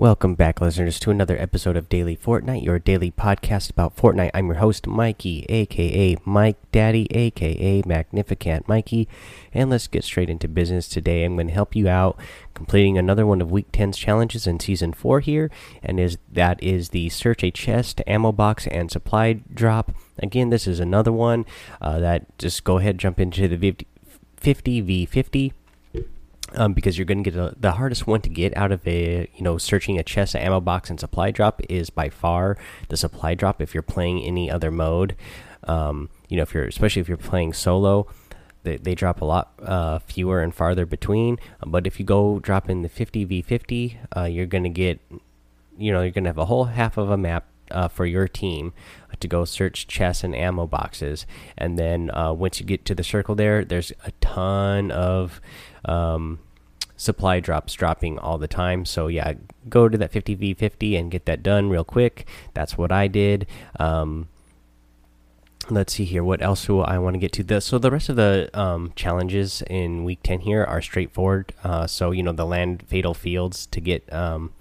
Welcome back, listeners, to another episode of Daily Fortnite, your daily podcast about Fortnite. I'm your host, Mikey, aka Mike Daddy, aka Magnificent Mikey, and let's get straight into business today. I'm going to help you out completing another one of Week 10's challenges in Season 4 here, and is that is the Search a Chest, Ammo Box, and Supply Drop. Again, this is another one uh, that just go ahead jump into the 50 v 50 um, because you're going to get a, the hardest one to get out of a you know searching a chest, ammo box, and supply drop is by far the supply drop. If you're playing any other mode, um, you know if you're especially if you're playing solo, they, they drop a lot uh, fewer and farther between. But if you go drop in the 50 v 50, uh, you're going to get you know you're going to have a whole half of a map uh, for your team to go search chests and ammo boxes. And then uh, once you get to the circle there, there's a ton of um, supply drops dropping all the time. So yeah, go to that 50v50 and get that done real quick. That's what I did. Um, let's see here. What else do I want to get to? The so the rest of the um, challenges in week 10 here are straightforward. Uh, so you know the land fatal fields to get um,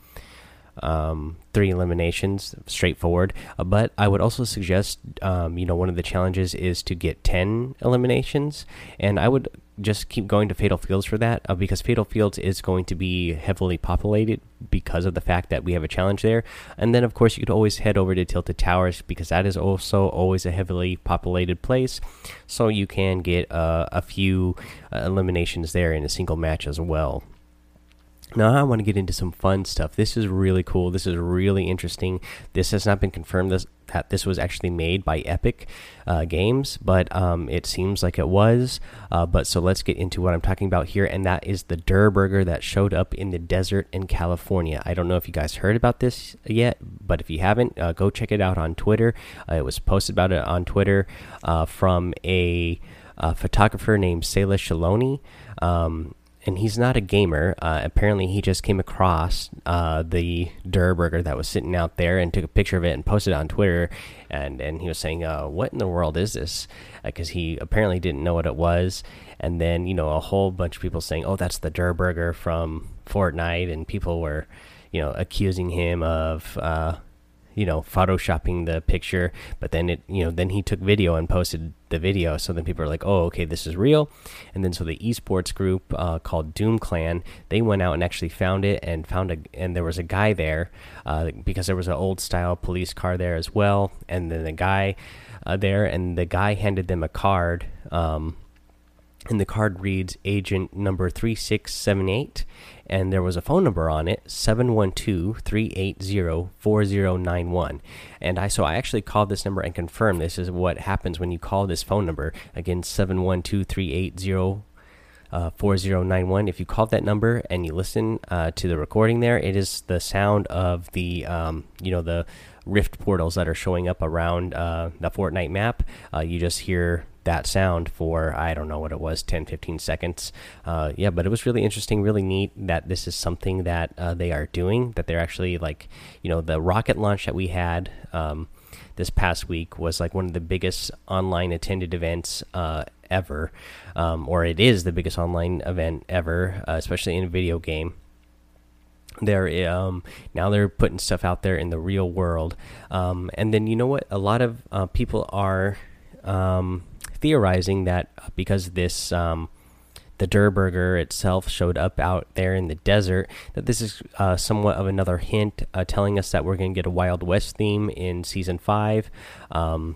um, three eliminations, straightforward. Uh, but I would also suggest, um, you know, one of the challenges is to get 10 eliminations. And I would just keep going to Fatal Fields for that uh, because Fatal Fields is going to be heavily populated because of the fact that we have a challenge there. And then, of course, you could always head over to Tilted Towers because that is also always a heavily populated place. So you can get uh, a few uh, eliminations there in a single match as well. Now I want to get into some fun stuff. This is really cool. This is really interesting. This has not been confirmed this, that this was actually made by Epic uh, Games, but um, it seems like it was. Uh, but so let's get into what I'm talking about here, and that is the Durr Burger that showed up in the desert in California. I don't know if you guys heard about this yet, but if you haven't, uh, go check it out on Twitter. Uh, it was posted about it on Twitter uh, from a, a, photographer named Sayla Shaloni. Um, and he's not a gamer. Uh, apparently, he just came across uh, the Durr Burger that was sitting out there and took a picture of it and posted it on Twitter. And and he was saying, uh, "What in the world is this?" Because uh, he apparently didn't know what it was. And then you know a whole bunch of people saying, "Oh, that's the Durr Burger from Fortnite," and people were, you know, accusing him of uh, you know photoshopping the picture but then it you know then he took video and posted the video. So then people are like oh okay this is real. And then so the esports group uh, called doom clan they went out and actually found it and found a and there was a guy there uh, because there was an old style police car there as well. And then the guy uh, there and the guy handed them a card um, and the card reads agent number 3678 and there was a phone number on it 712-380-4091 and i so i actually called this number and confirmed this is what happens when you call this phone number. Again 712-380 uh, 4091 if you call that number and you listen uh, to the recording there it is the sound of the um, you know the rift portals that are showing up around uh, the fortnite map. Uh, you just hear that sound for I don't know what it was 10 15 seconds. Uh, yeah but it was really interesting really neat that this is something that uh, they are doing that they're actually like you know the rocket launch that we had um, this past week was like one of the biggest online attended events uh, ever. Um, or it is the biggest online event ever uh, especially in a video game. They're um, now they're putting stuff out there in the real world. Um, and then you know what? A lot of uh, people are um, theorizing that because this um, the Durr Burger itself showed up out there in the desert, that this is uh, somewhat of another hint uh, telling us that we're going to get a Wild West theme in season five. Um,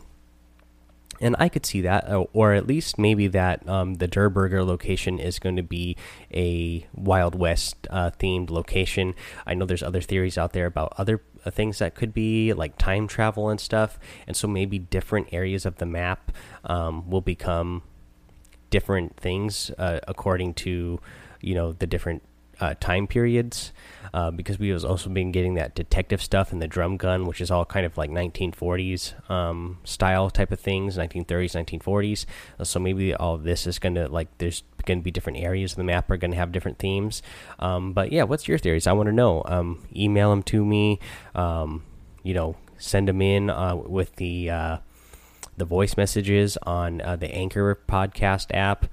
and I could see that, uh, or at least maybe that um, the Durr Burger location is going to be a Wild West uh, themed location. I know there's other theories out there about other uh, things that could be like time travel and stuff, and so maybe different areas of the map um, will become different things uh, according to you know the different uh, time periods uh, because we was also been getting that detective stuff and the drum gun which is all kind of like 1940s um, style type of things 1930s 1940s uh, so maybe all this is gonna like there's going to be different areas of the map are going to have different themes. Um, but yeah what's your theories? I want to know. Um, email them to me um, you know send them in uh, with the uh, the voice messages on uh, the anchor podcast app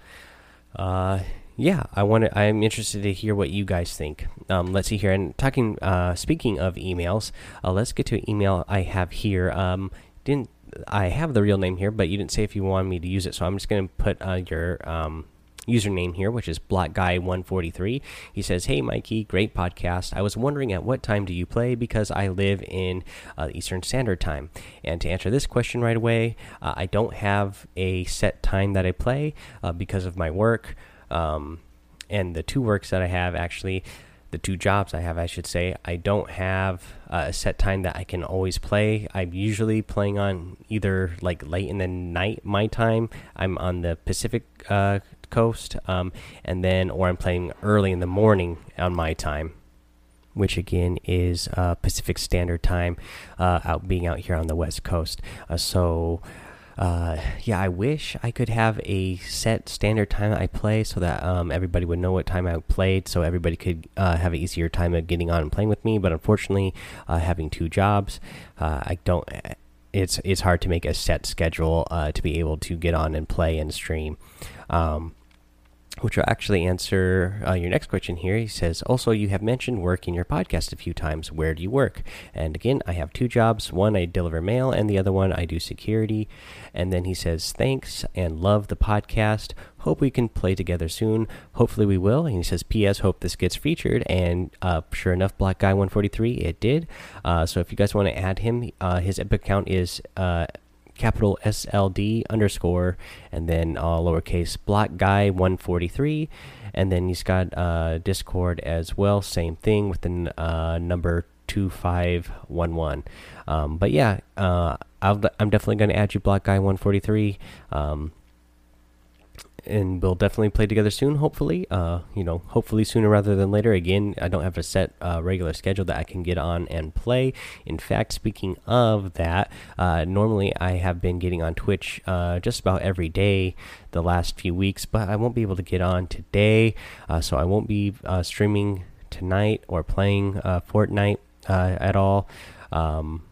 yeah, I want to. I'm interested to hear what you guys think. Um, let's see here. And talking, uh, speaking of emails, uh, let's get to an email I have here. Um, didn't I have the real name here, but you didn't say if you wanted me to use it, so I'm just going to put uh, your um, username here, which is Black Guy 143 He says, "Hey Mikey, great podcast. I was wondering at what time do you play because I live in uh, Eastern Standard Time. And to answer this question right away, uh, I don't have a set time that I play uh, because of my work. Um, and the two works that I have actually." the two jobs I have, I should say, I don't have a set time that I can always play. I'm usually playing on either like late in the night, my time. I'm on the Pacific uh, Coast, um, and then or I'm playing early in the morning on my time, which again is uh, Pacific Standard Time, uh, out being out here on the West Coast. Uh, so. Uh, yeah, I wish I could have a set standard time I play so that um, everybody would know what time I played, so everybody could uh, have an easier time of getting on and playing with me. But unfortunately, uh, having two jobs, uh, I don't it's it's hard to make a set schedule uh, to be able to get on and play and stream. Um, which will actually answer uh, your next question here. He says, Also, you have mentioned work in your podcast a few times. Where do you work? And again, I have two jobs. One, I deliver mail, and the other one, I do security. And then he says, Thanks and love the podcast. Hope we can play together soon. Hopefully, we will. And he says, P.S. Hope this gets featured. And uh, sure enough, Black Guy 143, it did. Uh, so if you guys want to add him, uh, his Epic account is uh, capital SLD underscore and then all lowercase black guy 143 and then he's got uh, Discord as well. Same thing with the uh, number 2511 um, but yeah uh, i am definitely going to add you black guy 143 um, and we'll definitely play together soon. Hopefully, uh, you know, hopefully sooner rather than later. Again, I don't have a set uh, regular schedule that I can get on and play. In fact, speaking of that, uh, normally I have been getting on Twitch uh, just about every day the last few weeks, but I won't be able to get on today, uh, so I won't be uh, streaming tonight or playing Fortnite at all. Um,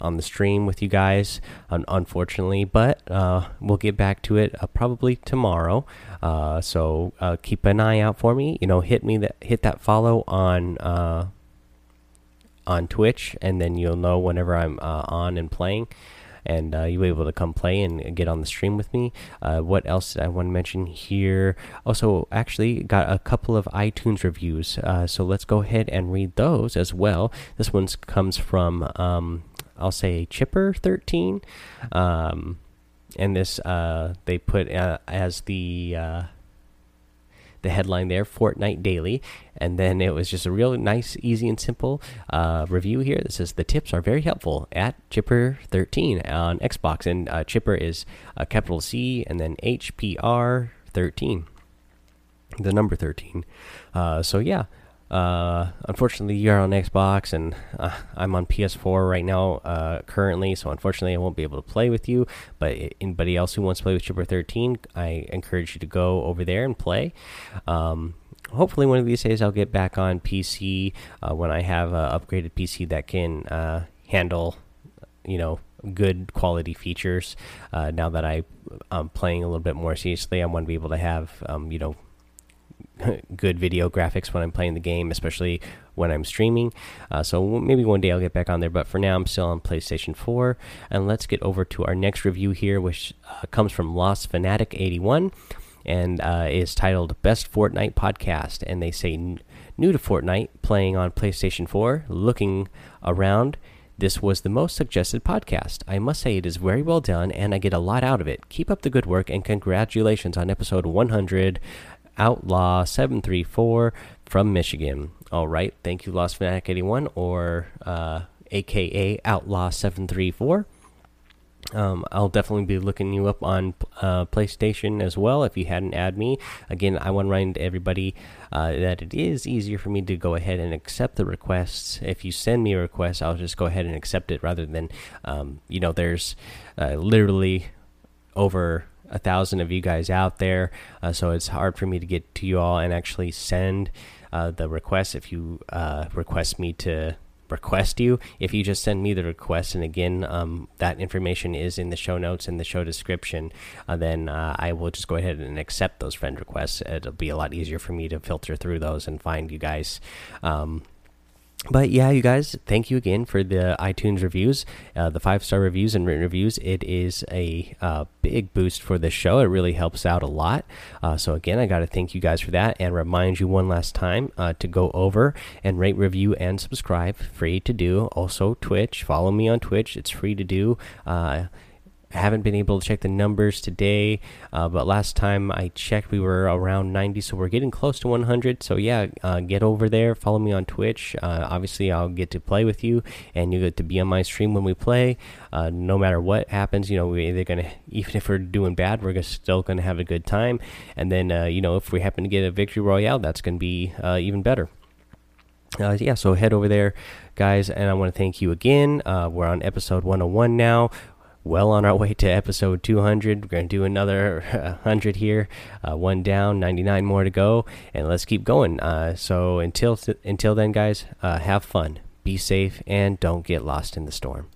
on the stream with you guys, un unfortunately, but uh, we'll get back to it uh, probably tomorrow. Uh, so uh, keep an eye out for me. You know, hit me that hit that follow on uh, on Twitch, and then you'll know whenever I'm uh, on and playing. And you'll be able to come play and get on the stream with me. what else I want to mention here? Also, actually, got a couple of iTunes reviews. so let's go ahead and read those as well. This one comes from um, I'll say Chipper thirteen, um, and this uh, they put uh, as the uh, the headline there, Fortnite Daily, and then it was just a real nice, easy, and simple uh, review here that says the tips are very helpful at Chipper thirteen on Xbox, and uh, Chipper is a capital C and then HPR thirteen, the number thirteen. Uh, so yeah. Uh, unfortunately, you're on Xbox, and uh, I'm on PS4 right now, uh, currently. So unfortunately, I won't be able to play with you. But anybody else who wants to play with Chipper 13, I encourage you to go over there and play. Um, hopefully, one of these days, I'll get back on PC uh, when I have an upgraded PC that can uh, handle, you know, good quality features. Now that I, am playing a little bit more seriously, I want to be able to have, um, you know good video graphics when I'm playing the game, especially when I'm streaming. Uh, so maybe one day I'll get back on there, but for now I'm still on PlayStation 4. And let's get over to our next review here, which uh, comes from Lost Fanatic 81 and uh, is titled Best Fortnite Podcast. And they say, new to Fortnite, playing on PlayStation 4, looking around. This was the most suggested podcast. I must say it is very well done and I get a lot out of it. Keep up the good work and congratulations on episode 100 Outlaw seven three four from Michigan. All right, thank you, Lost Fanatic eighty one, or uh, AKA Outlaw seven three four. Um, I'll definitely be looking you up on uh, PlayStation as well if you hadn't add me. Again, I want to remind everybody uh, that it is easier for me to go ahead and accept the requests. If you send me a request, I'll just go ahead and accept it rather than, um, you know, there's uh, literally over a thousand of you guys out there, uh, so it's hard for me to get to you all and actually send uh, the request if you uh, request me to request you. If you just send me the request, and again, um, that information is in the show notes and the show description, uh, then uh, I will just go ahead and accept those friend requests. It'll be a lot easier for me to filter through those and find you guys. Um, but yeah, you guys, thank you again for the iTunes reviews, uh, the five star reviews and written reviews. It is a uh, big boost for the show. It really helps out a lot. Uh, so again, I got to thank you guys for that, and remind you one last time uh, to go over and rate, review, and subscribe. Free to do. Also, Twitch. Follow me on Twitch. It's free to do. I haven't been able to check the numbers today, uh, but last time I checked, we were around 90, so we're getting close to 100. So yeah, uh, get over there, follow me on Twitch. Uh, obviously, I'll get to play with you, and you get to be on my stream when we play. Uh, no matter what happens, you know, we're either gonna even if we're doing bad, we're still gonna have a good time. And then uh, you know, if we happen to get a victory royale, that's gonna be even better. Uh, yeah, so head over there, guys, and I want to thank you again. Uh, we're on episode 101 now well on our way to episode 200. We're going to do another 100 here, uh, one down, 99 more to go, and let's keep going. Uh, so until until then, guys, uh, have fun, be safe, and don't get lost in the storm.